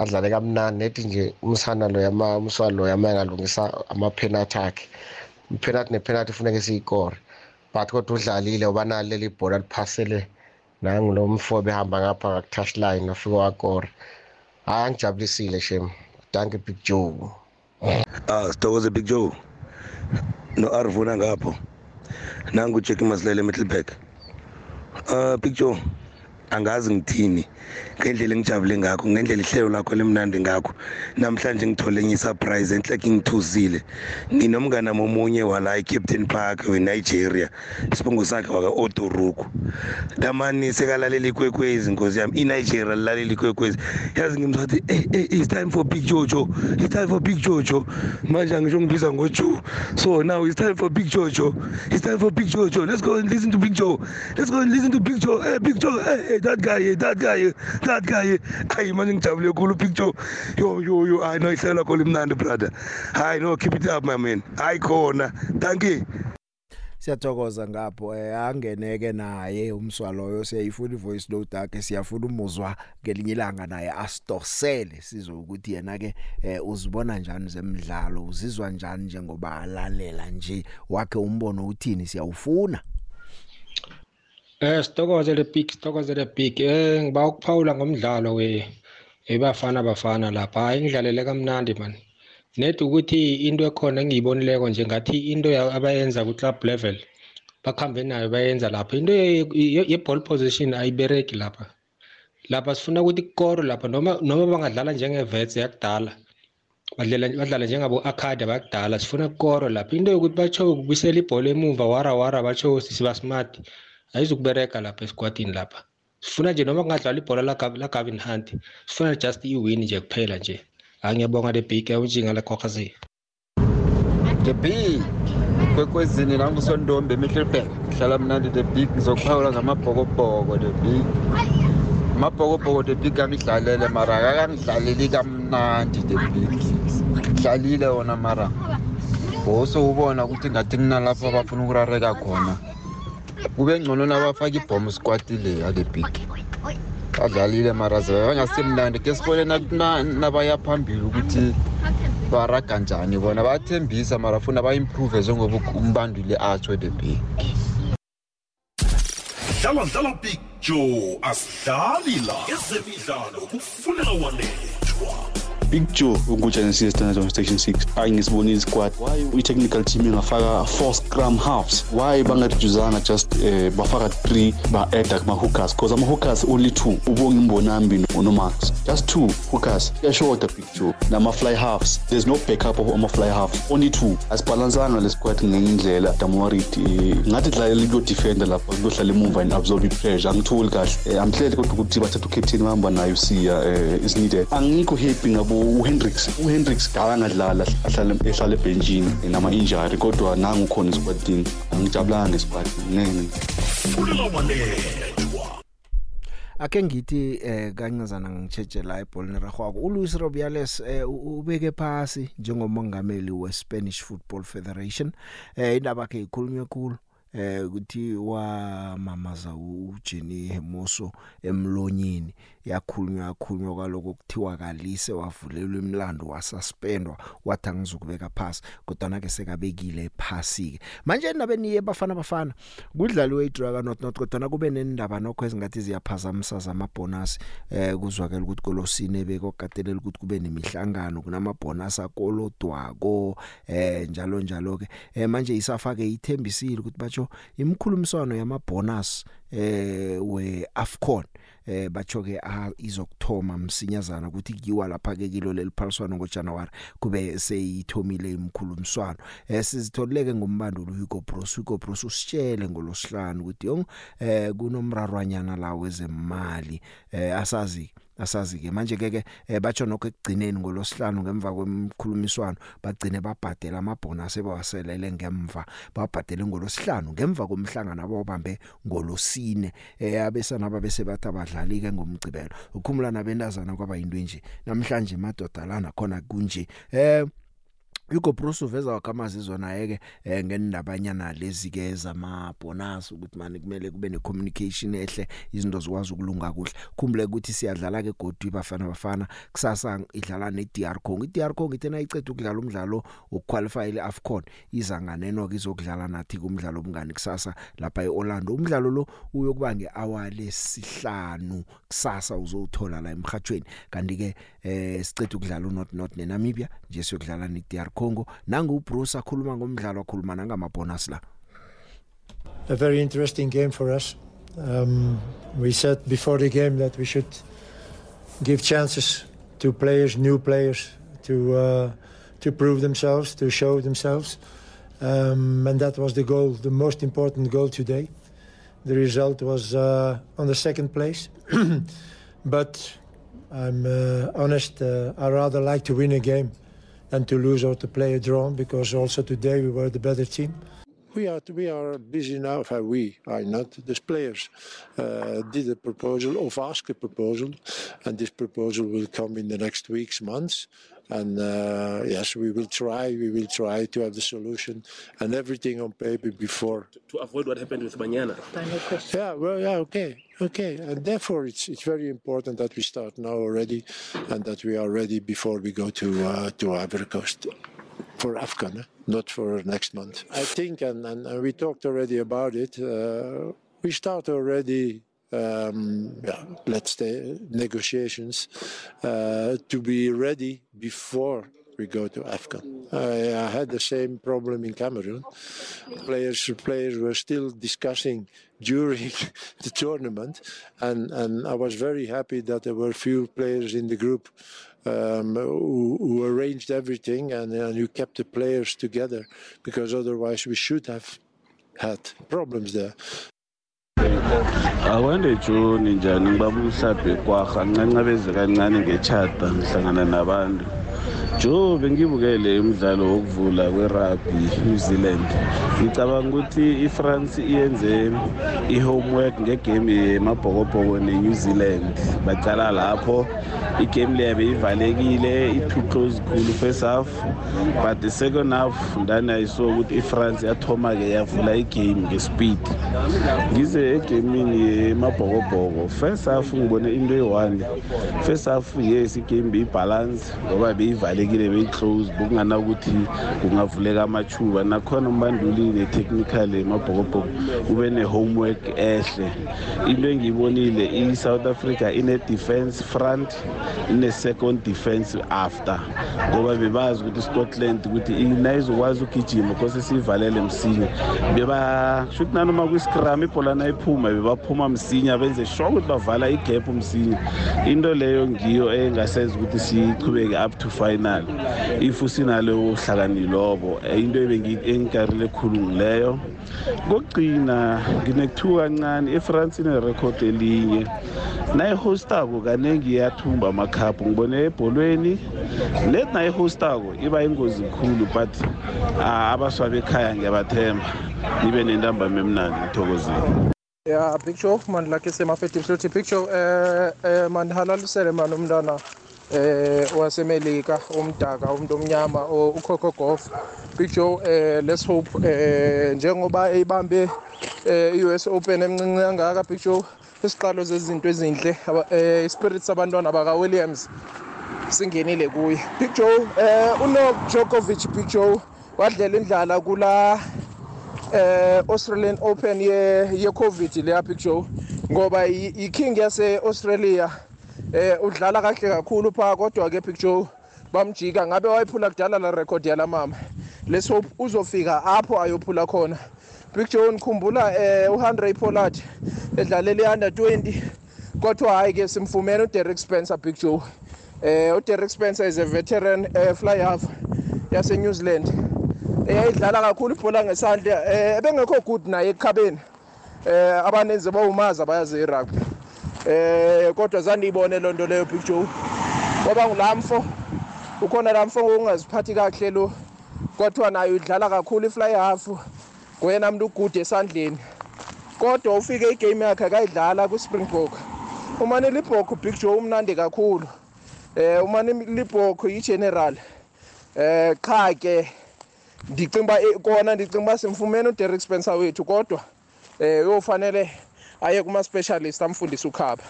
adlale kamnandi nethi nje umsana lo yama umswalo lo yama engalungisa ama-penalty akhe. I-penalty ne-penalty funeke siyikore but kodwa udlalile ubanalo leli bhola liphasele nangulo mfo behamba ngapha ngaku-touch line wafika wakora hhayi angijabulisile shem danke big joe. Ah sithokoze big joe. No-arvuna ngapho. Nangu ujack masilele emiddleburg uh big joe angazi ngithini ngendlela engijabule ngakho ngendlela ihlelo lakho limnandi ngakho. Namhlanje ngithole enye surprise enhleke ngithuzile nginomngane omunye wala eCaptain Park weNigeria. Isibongo sakhe waka Otoruku damani sekalalela ikwekwezi inkosi yami. iNigeria lilalela ikwekwezi. Yazi ngimsathi hey, hey it's time for big jojo. It's time for big jojo. Manje angisho ngibiza ngojo so now it's time for big jojo. It's time for big jojo. Let's go and listen to big joe. Let's go and listen to big joe. Hey big joe hey, hey that guy that guy that guy. Hayi manje ngijabule kakhulu picture. Yo yo yo hayi no ihlelo lakho limnandi brother. Hayi no keep it up my man. Hayi khona thank you. Siyathokoza ngapho eh angeneke naye umswaloyo siyayifuna ivoice note yakhe siyafuna umuzwa ngelinye ilanga naye asitosele. Sizwe ukuthi yena ke eh, uzibona njani zemidlalo uzizwa njani njengoba alalela nje wakhe umbono uthini siyawufuna? Eh sitokoze le big sitokoze le big. Eh ngiba ukuphawula ngomdlalo we ebafana bafana lapha. Hayi ngidlalele kamnandi man. Net ukuthi into ekhona engiyibonileko nje ngathi into abayenza ku club level bakhambe nayo bayenza lapha. Into ye ball position ayibereki lapha. Lapha sifuna ukuthi kukoro lapha noma noma bangadlala njengevets yakudala badlala badlala njengabo Arcade bakudala sifuna kukoro lapha. Into yokuthi batsho ukubisela ibhola emuva wara wara batsho siba smart. Ayizukubereka lapha esikwatini lapha. Sifuna nje noma kungadlala ibhola la Gavin Hunt sifuna just iwin nje kuphela nje. Angiyabonga le big awujinga la Kokazi the big kwekwezini la ngusondombe emihlelbek hlala mnandi the big ngizokuphawula ngamabhokobhoko the big. Amabhokobhoko the big angidlalele mara akangidlaleli kamnandi the big. Dlalile wona mara. Boso ubona ukuthi ngathi kunalapho abafuna ukurareka khona. Kube ngcono nabafaka ibhomu squati leya the big. Badlalile mara zabe bangasemnandi ke sibone nabaya phambili ukuthi baraga njani bona. Bayathembisa mara funa ba-improve njengoba umbanduli atsho the big. Dlala dlala big joe. Asidlali la. Ezemidlalo kufuneka wanethwa. Joe ukutshanisile standard on station 6 hayi ngisibonile isquad why i-technical team ingafaka four scrum halves? Why bangarijuzanga just uh, bafaka three ba-eda kuma-hookers? Because ama-hookers only two. Ubonga imbonambi nomax just two hookers. Kuyashoda joe nama-fly halves. There's no backup of ama-fly half. Only two. Asibhalansanga le squad ngenye indlela damorit um ngathi dlalela kuyodefenda lapha kuyohlala emuva and absorb i-pressure. Angitholi kahle. Um amhlele kodwa ukuthi bathatha ucaptain bahamba nayo siya um is needed. Angikho happy ngabo uhendrix uhendrix kakangadlala ahlala ehlala ebhentshini nama-injury kodwa nangu khona esquadini angijabulanga ngesquad ngene funeka wanethwa ake ngithi eh kancazana ngicheje la ebholini ragwako uLuis Rubiales eh, ubeke phasi njengomongameli weSpanish Football Federation. Eh indaba yakhe ikhulunywe kulo eh ukuthi wamamaza uJenny Hermoso emlonyeni. Yakhulunywa yakhulunywa kwaloko kuthiwa kalise wavulelwa imlando wasuspendwa wathi angizokubeka phasi kodwa ke sekabekile phasi ke manje endabeni yebafana bafana kudlaliwe idragon not not kodwa kube nendaba nokho ezingathi ziyaphazamisa zamabonus eh kuzwakela ukuthi kolosine bekokatelela ukuthi kube nemihlangano kunamabonus akolodwako eh njalo njalo ke eh, manje isafake ithembisile ukuthi batsho imkhulumiswano yamabonus eh we Afcon eh batsho ke izokthoma msinyazana ukuthi kiwa lapha ke kilo leliphaliswano ngoJanuary kube seyithomile imkhulumiswano eh sizitholeke ngombandulo Hugo Bros Hugo Bros usitshele ngolosihlanu ukuthi yong eh kunomrarwanyana la wezemali. Eh asazi asazi ke manje ke ke eh, batsho nokho ekugcineni ngolosihlanu ngemva kwemkhulumiswano bagcine babhadela amabonus ebawaselele ngemva. Babhadele ngolosihlanu ngemva komhlangano abawubambe ngolosine eh abesana babese bathi abadlali ke ngomgcibelo. Ukhumula nabentazana kwaba into nje namhlanje madoda lana khona kunje eh Hugo Bruce uveza wakamazizwa naye ke eh, ngendabanyana lezi ke zama bonus ukuthi manje kumele kube ne communication ehle izinto zikwazi ukulunga kuhle. Khumbule ukuthi siyadlala ke godi bafana bafana kusasa idlala ne DR Congo. iDR Congo ithena icede ukudlala umdlalo wokuqualify ile AFCON izanganeno ke izokudlala nathi kumdlalo obungani kusasa lapha eOrlando. Umdlalo lo uyokuba ngehour lesihlanu kusasa uzowuthola la emhathweni kanti ke eh sicede ukudlala uNot Not neNamibia nje siyokudlala neDR Congo. Nangu Bruce akhuluma ngomdlalo akhuluma nangama bonus la A very interesting game for us. Um, we said before the game that we should give chances to players, new players, to uh, to prove themselves, to show themselves, um, and that was the goal, the most important goal today. The result was uh, on the second place, but I'm uh, honest. Uh, I rather like to win a game than to lose or to play a draw because also today we were the better team. We are we are busy now. We are not. The players uh, did a proposal or asked a proposal, and this proposal will come in the next weeks, months. And uh, yes, we will try. We will try to have the solution and everything on paper before. to avoid what happened with Banyana. Yeah, well, yeah, okay, okay, and therefore it's it's very important that we start now already, and that we are ready before we go to uh, to Ivory Coast for Afghan, eh? not for next month. I think, and, and, and we talked already about it. Uh, we start already. Um, yeah, let's say negotiations uh, to be ready before we go to Afghan. I, I had the same problem in Cameroon. Players players were still discussing during the tournament, and, and I was very happy that there were few players in the group um, who, who arranged everything and, and who kept the players together, because otherwise we should have had problems there. Akwande joni njani? Ngibaba uhlaphe kwaha ncancabeze kancane ngechata ngihlangana nabantu. Joe bengibukele umdlalo wokuvula kwerugby New Zealand. Ngicabanga ukuthi iFrance iyenze ihomework ngegame yemabhokobhoko neNew Zealand. Bacala lapho igame leyo beyivalekile i-too close khulu first half. But the second half ndani ayiso ukuthi iFrance yathoma-ke yavula igame ngespeed. Ngize egamini yemabhokobhoko first half ngibone into eyi-one. First half yes igame beyibalance ngoba beyivalekile beyi-close bokungana ukuthi kungavuleka amathuba. Nakhona umbanduli ne-technical emabhokobhoko ube ne-homework ehle. Into engiyibonile i-south africa ine-defense front ine-second defense after. Ngoba bebazi ukuthi iscotland ukuthi nayizokwazi ukugijima kose siyivalele msinya. Bebasho ukuthi nanoma kwiscrum ibhola nayiphuma bebaphuma msinya benze sure ukuthi bavala igap msinya. Into leyo ngiyo engasenza ukuthi sichubeke up to final. If sinalo hlakani lobo into engikarile khulu ngileyo kokugcina nginekuthuka kancane efrance inerekhodi elinye. Nayihostako kaningi iyathumba amakhaphu ngibone ebholweni. Let nayihostako iba ingozi khulu but abaswa bekhaya ngiyabathemba nibe nentambama emnandi ngithokozile. Ya picture mandla ke semafeti futhi picture eh eh manhalalisele man umntana. Eh wasemelika umdaka umuntu omnyama ukhokho golf picture eh let's hope eh njengoba eyibambe eh US Open emncinci kangaka picture isiqalo zezinto ezinhle eh spirit sabantwana baka Williams singenile kuye. Picture eh uno Djokovic picture wadlela indlala kula eh Australian Open ye ye COVID leya picture ngoba i king yase Australia eh udlala kahle kakhulu pha kodwa ke picture bamjika. Ngabe wayiphula kudala la record yala mama? Leso uzofika apho ayophula khona. Picture nikhumbula eh uHandre Pollard edlalela iunder 20 kodwa hayi ke simfumene uDerek Spencer picture eh uDerek Spencer is a veteran eh, fly half yase New Zealand. Eyayidlala kakhulu ibhola ngesandla. Eh ebengekho good naye ekhabeni eh abanenzi bawumaza bayazi irugby. Eh kodwa zanibone lonto leyo picture ngoba ngulamfo ukhona lamfo ongaziphathi kahle lo. Kodwa nayo idlala kakhulu ifly half ngoyena umuntu ugude esandleni. Kodwa ufike igame yakhe akayidlala ku-springbok. Umane libhokho big joe umnandi kakhulu. Eh umane libhokho yi-general. Eh cha ke ndicinga uba kona ndicinga uba simfumene uderek spencer wethu kodwa eh uyofanele aye kuma-specialist amfundise ukhaba.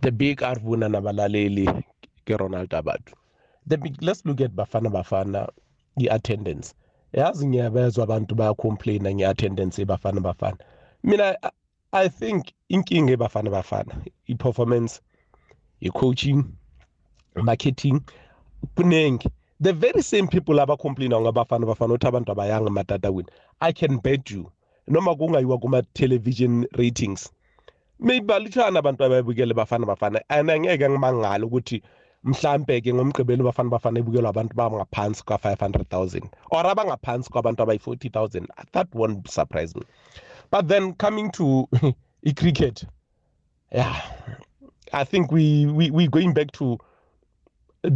The big arvuna nabalaleli ke Ronald Abadu the big let's look at Bafana Bafana i-attendance. Yazi ngiyabezwa abantu bayacomplaina nge-attendance ebafana bafana. Mina i think inkinga ebafana bafana i-performance i-coaching marketing kuningi the very same people abacomplaina ngabafana bafana ukuthi abantu abayanga ematatawini i can bet you noma kungayiwa kuma-television ratings maybe balutshana abantu abayibukele bafana bafana and angeke ngimangala ukuthi mhlambe ke ngomgqibelo bafana bafana ibukelwa abantu bangaphansi kwa-500,000 or abangaphansi kwabantu abayi-40,000 that won't surprise me. But then coming to i-cricket yeah i think we, we we going back to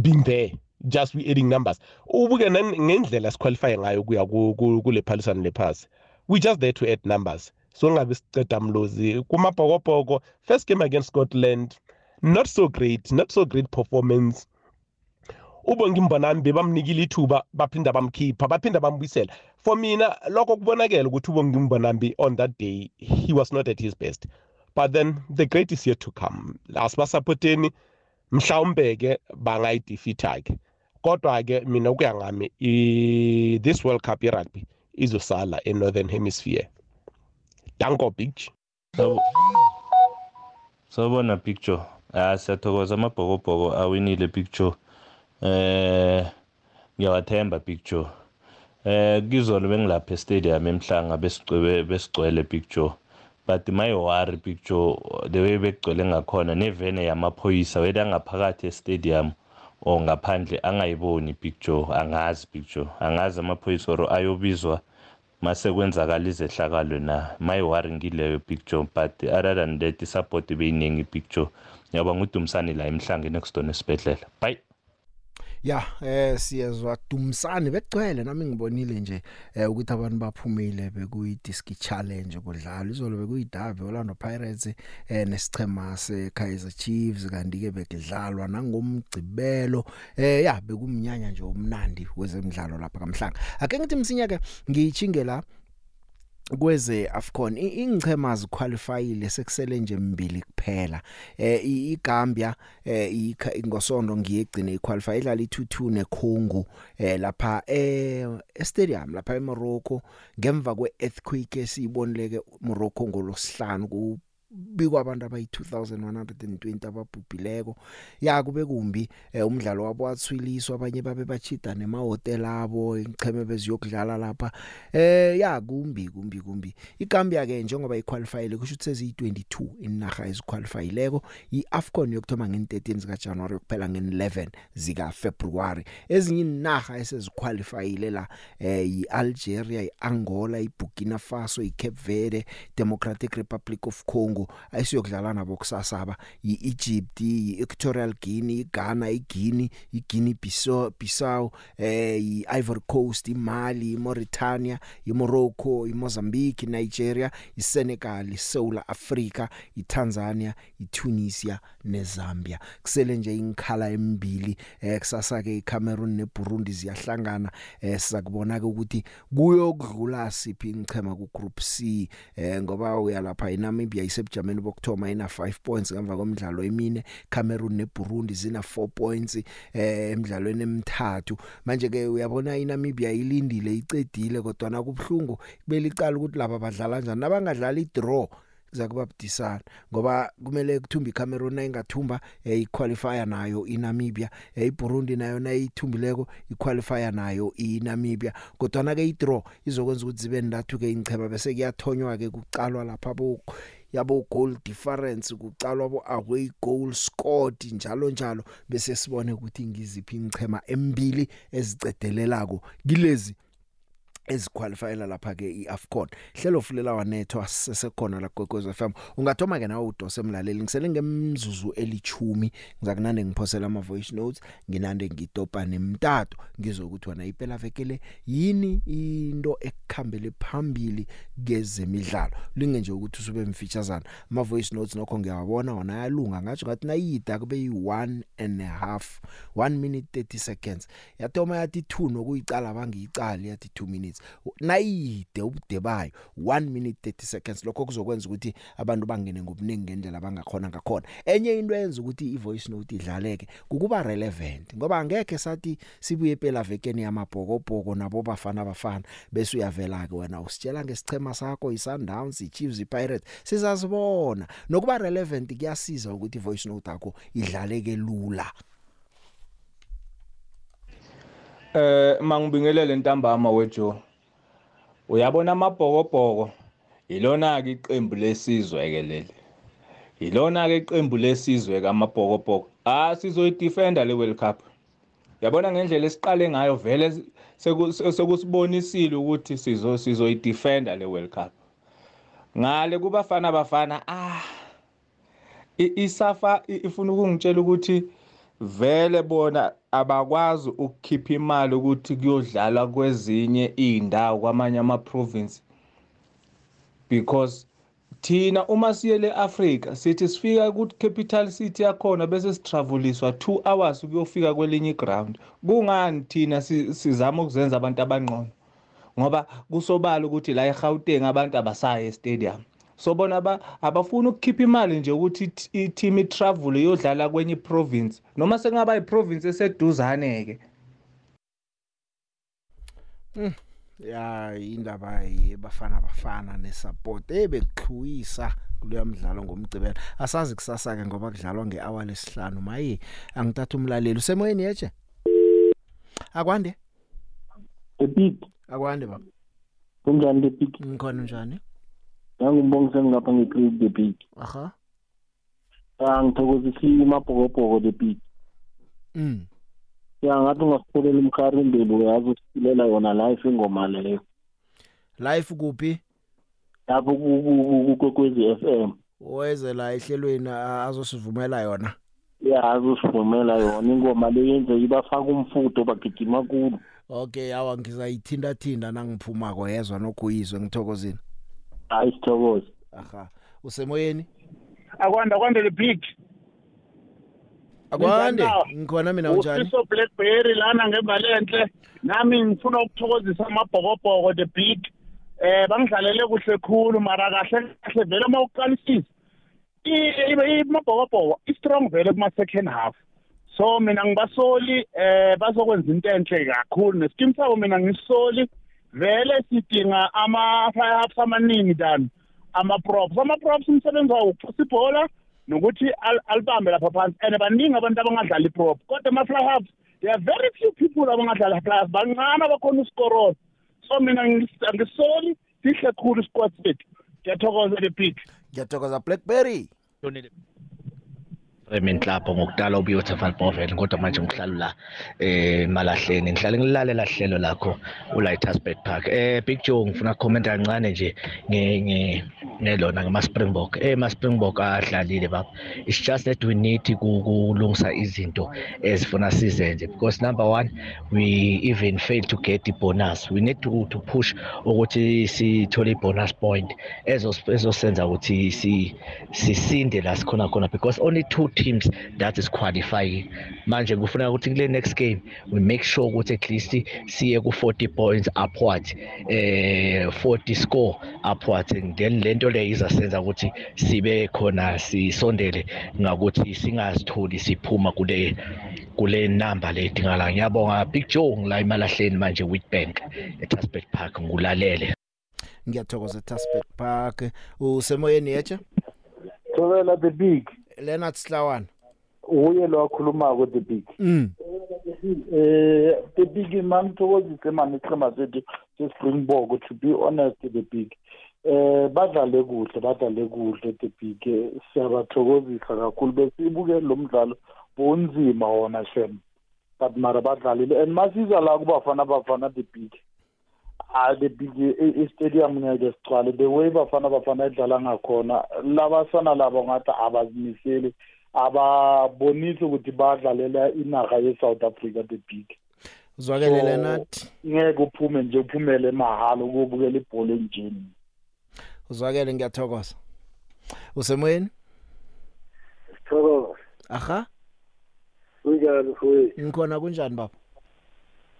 being there just we adding numbers. Ubuke ngendlela siqualifye ngayo kuya kule phalisano lephasi we just there to add numbers. So ngabe siceda mlozi. Kumabhokobhoko first game against scotland not so great not so great performance. Ubonke imbonami bebamnikile ithuba baphinda bamkhipha baphinda bambuyisela. For mina lokho kubonakala ukuthi ubonke imbonambi on that day he was not at his best. But then the great is yet to come. Asibasapoteni mhlawumbe ke bangayidefeata ke. Kodwa ke mina ukuya ngami this world cup irugby. Izosala e-northern hemisphere. Danko big sawubona picture ah siyathokoza. Amabhokobhoko awinile picture eh ngiyawathemba picture eh kizolo bengilapha estadium emhlanga besigcwele besigcwele picture but my worry picture the way begcwele ngakhona nevene yamaphoyisa weda ngaphakathi estadium or ngaphandle angayiboni picture angazi picture angazi amaphoyisa or ayobizwa mase kwenzakala izehlakalo na? My worry ngileyo picture but other than that isupport beyiningi picture ngiyabonga udumisani la emhlangeni ekusitona esibhedlela. Bye. Ya eh siyezwa dumsane begcwele nami ngibonile nje eh ukuthi abantu baphumile bekuyi disc challenge kudlala izolo bekuyidavi Orlando Pirates eh nesichema se Kaizer Chiefs kanti ke bekudlalwa nangomgcibelo. Eh ya bekumnyanya nje omnandi wezemidlalo lapha kamhlanga. Ake ngithi msinya ke ngiyichinge la kweze Afcon ingchema ziqualifyile sekusele nje mbili kuphela. Eh iGambia eh ngosondo ngiyegcine iqualify idlala i2-2 neKongo eh lapha eh stadium lapha eMorocco. Ngemva kweearthquake esiyibonileke Morocco ngolosihlanu ku bikwa abantu abayi 2120 ababhubhileko. Ya kube kumbi eh, umdlalo wabo wathwiliswa abanye babe bachida nemahotel abo icheme beziyokudlala lapha. Eh ya kumbi kumbi kumbi. iGambia ke njengoba iqualifyile kusho ukuthi sezi 22 inaga eziqualifyileko iAfcon yokthoma nge13 zika January kuphela nge11 zika February ezinye inaga eseziqualifyile la eh iAlgeria iAngola iBurkina Faso iCape Verde Democratic Republic of Congo Congo ayisiyokudlala nabo kusasaba iEgypt iEquatorial Guinea iGhana iGuinea iGuinea Bissau Bissau eh iIvory Coast iMali iMauritania iMorocco iMozambique iNigeria iSenegal iSouth Africa iTanzania iTunisia neZambia. Kusele nje inkhala emibili eh kusasa ke iCameroon neBurundi ziyahlangana eh sizakubona ke ukuthi kuyokudlula siphi ingchema ku group C eh ngoba uyalapha iNamibia isebujameni bokthoma ina 5 points ngemva komdlalo emine. Cameroon neBurundi zina 4 points eh emidlalweni emithathu. Manje ke uyabona iNamibia ilindile icedile kodwa nakubhlungu kubeli icala ukuthi laba badlala kanjani nabangadlala idraw zakuba budisana. Ngoba kumele kuthumba iCameroon ayingathumba eyiqualifier nayo iNamibia. eyiBurundi nayo nayithumbileko iqualifier nayo iNamibia. Kodwa na ke idraw izokwenza ukuthi zibe ndathu ke ingcheba bese kuyathonywa ke kucalwa lapha bo yabo goal difference kucalwa abo away goal scored njalo njalo. Bese sibone ukuthi ngiziphi ingchema embili ezicedelelako kilezi eziqualifyela lapha ke iAfcon. Hlelo fulela wanethwa sesekhona la Gqogqozo FM ungathoma ke nawe udose emlaleli. Ngisele ngemzuzu elichumi ngizakunande ngiphosela ama voice notes nginande ngitopa nemtato. Ngizokuthi wena iphela vekele yini into ekukhambele phambili kezemidlalo? Linge nje ukuthi usube mfeaturesana ama voice notes nokho ngiyawabona wona ayalunga. Ngathi ngathi nayida kube yi1 and a half 1 minute 30 seconds. Yatoma yathi 2 nokuyicala bangiyicala yathi 2 minutes. Nayide ubude bayo 1 minute 30 seconds. Lokho kuzokwenza ukuthi abantu bangene ngobuningi ngendlela abangakhona ngakhona. Enye into eyenza ukuthi ivoice note idlaleke kukuba relevant. Ngoba angeke sathi sibuye phela vekeni yamabhokobhoko nabo bafana bafana bese uyavela ke wena usitshela ngesichema sakho iSundowns iChiefs iPirates. Sizazibona. Nokuba relevant kuyasiza ukuthi ivoice note yakho idlaleke lula. Eh mangibingelele ntambama wejo uyabona amabhokobhoko ilona ke iqembu lesizwe ke leli ilona ke iqembu lesizwe kamabhokobhoko ah sizoyidefenda le World Cup yabona ngendlela esiqale ngayo vele sekusibonisile ukuthi sizo sizoyidefenda le World Cup ngale kubafana bafana ah isafa ifuna ukungitshela ukuthi vele bona abakwazi ukukhipha imali ukuthi kuyodlala kwezinye izindawo kwamanye ama province because thina uma siye leAfrica sithi sifika ku capital city yakhona bese sitraveliswa 2 hours ukuyofika kwelinye ground kungani thina sizama ukuzenza abantu abangqono ngoba kusobala ukuthi la eGauteng abantu abasaye estadium. So bona ba abafuna ukukhipha imali nje ukuthi i-team itravel iyodlala kwenye province noma sengaba iprovince eseduzane ke mm. ya indaba yebafana bafana nesupport ebekuxhuisa kuleya mdlalo ngomgcibelo. Asazi kusasa ke ngoba kudlalwa ngehour lesihlanu. Maye angithatha umlaleli. Usemoyeni yeche akwande? Epik akwande baba. Kunjani epik ngikhona njani? Nangibonga ngapha ngeCreek the Big. Aha. Ah ngithokozisile amabhokobhoko the Big. Mm. Ya ngathi ungasipholela umkhari indelu yazi usilela yona live ingoma leyo. Live kuphi? Lapho ku Kokwezi FM. Weze la ehlelweni azosivumela yona. yazi usivumela yona ingoma le yenze ibafaka umfudo bagijima kulo okay awa ngizayithinta thinta nangiphumako yezwa nokuyizwe ngithokozini hayi sithokoze aha. Usemoyeni? Akwanda kwande le big. Akwande. Ngikhona mina unjani? Usiso blackberry lana ngembalenhle nami ngifuna ukuthokozisa amabhokobhoko the big. Eh bangidlalele kuhle khulu mara kahle kahle vele uma uqalisisa imabhokobhoko i-strong vele kuma-second half. So mina ngibasoli eh bazokwenza into enhle kakhulu. Neskim sabo mina ngisoli. Vele sidinga ama-fire halves amaningi than ama-props. Ama-props umsebenzi wawo ukuphusa ibhola nokuthi alibambe lapha phansi. And baningi abantu abangadlala iprop kodwa ama-fly halves there are very few people abangadlala fly halves bancane abakhona usikorona so mina angisoli sihle khulu isikwad sethu. Ngiyathokoza le big ngiyathokoza blackberry. Raymond Lapho ngokudala uBeautiful Bovel kodwa manje ngihlala la eh Malahleni. Ngihlala ngilalela hlelo lakho uLighthouse Park. Eh Big Joe ngifuna comment kancane nje nge nelona ngama Springbok eh adlalile baba it's just that we need kulungisa izinto ezifuna sizenze because number one we even fail to get the bonus. We need to to push ukuthi sithole bonus point ezo ezosenza ukuthi si sisinde la sikhona khona because only two teams that is qualifying. Manje kufuneka ukuthi kule next game we make sure ukuthi at least siye ku 40 points upward eh 40 score upward and then lento le izasenza ukuthi sibe khona sisondele ngakuthi singazitholi siphuma kule kule number le edingala ngiyabonga Big Joe ngila imalahleni manje Witbank eTaspet Park ngulalele ngiyathokoza eTaspet Park. Usemoyeni yecha Thobela the big. Leonard Slawan. Uye lo wakhulumako the big. Mm. Eh the big man thokozise manje iqhema sethu sespringbok to be honest the big. Eh badlale kuhle badlale kuhle the big siyabathokozisa kakhulu. Besibuke lo mdlalo bonzima wona shem. But mara badlalile. And masiza la kubafana bafana the big ah the big i-stadium ngeke sigcwale. The way bafana bafana edlala ngakhona labasana labo ngathi abazimiseli. Ababonisi ukuthi badlalela inaga ye-south africa the big uzwakelele nathi? ngeke uphume nje uphumele mahhala ukubukela ibhola enjini uzwakele ngiyathokoza. Usemoyeni? Sithokoza. Aha. Kunjani mfowethu ngikhona kunjani baba?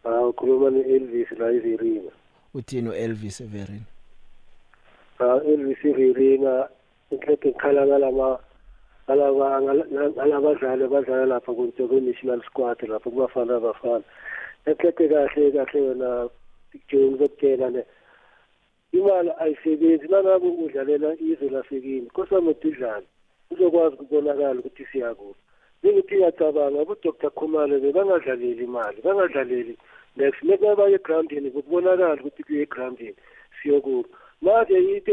Ah ukhuluma ne-elvis la ivirina uthini u-elvis everin ah elvis ivirina inhleke ngikhala ngalama ngalaba ngalabadlali abadlala lapha kwe-national squad lapha kubafana abafana. Enhleke kahle kahle yona picture ngizokutshela ne imali ayisebenzi nangabe udlalela izwe lasekini kosamode udlale uzokwazi ukubonakala ukuthi siyakuphi njengokuthi ngiyacabanga abodr khumalo bebangadlaleli imali bangadlaleli next mekabaya egrawundini kubonakala ukuthi kuye egrawundini siyokuphi manje into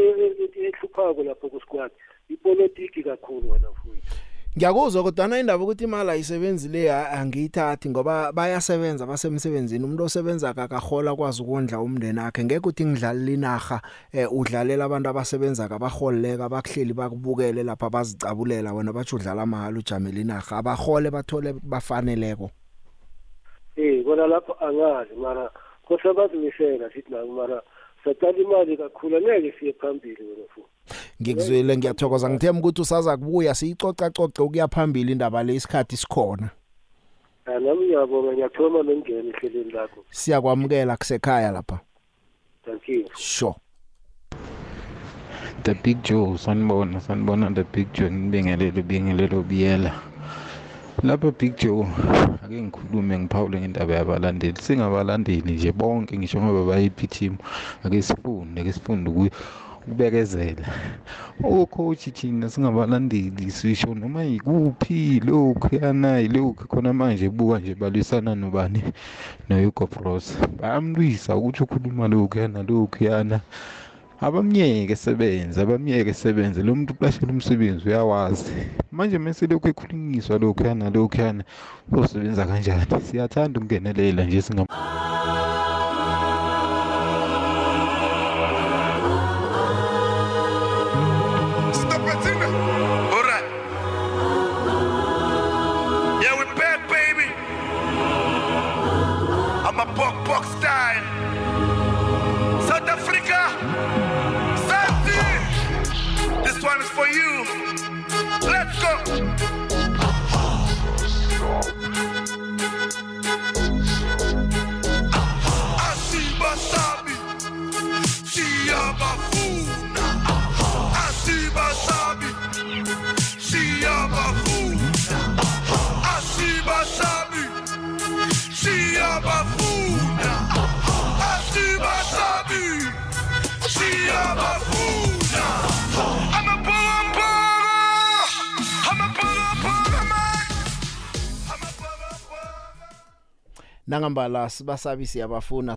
ehluphako lapho kusquad ipolitiki kakhulu wena mfowethu ngiyakuzwa kodwa indaba ukuthi imali ayisebenzi le angiyithathi ngoba bayasebenza basemsebenzini. Umuntu osebenza akahola kwazi ukondla umndeni wakhe. Ngeke uthi ngidlalela inaga eh, udlalela abantu abasebenza abaholeka bakuhleli bakubukele lapha bazicabulela. Wena bathi udlala mahala ujamela inaga abahole bathole bafaneleko. Eh bona lapho angazi mara kosa bazimisela sithi nabo mara satala imali kakhulu angeke siye phambili wena mfowethu ngikuzwile ngiyathokoza. Ngithemba ukuthi usaza kubuya siyicoca coce ukuya phambili indaba le isikhathi sikhona. Nami ngiyabonga ngiyathoma nongena ehlelweni lakho. Siyakwamukela kusekhaya lapha. Thank you. Sure. The big joe sanibona sanibona the big joe ngibingelele bingelelo biyela lapha big joe ake ngikhulume ngiphawule ngendaba yabalandeli. Singabalandeli nje bonke ngisho ngoba bayiphi team ake sifunde ake sifunde ukubekezela. Ocoach thina singabalandeli sisho noma yikuphi lokhu yanayi lokhu khona manje buka nje balwisana nobani? noYugo Bros bayamlwisa ukuthi ukhuluma lokhu yana lokhu yana. Abamnyeke sebenze abamnyeke sebenze lo muntu uqashela umsebenzi uyawazi. Manje mase lokhu ekhulunyiswa lokhu yana lokhu yana uzosebenza kanjani? Siyathanda ukungenelela nje singam siyabafuna. Asibasabi, siyabafuna. Nangambala sibasabi siyabafuna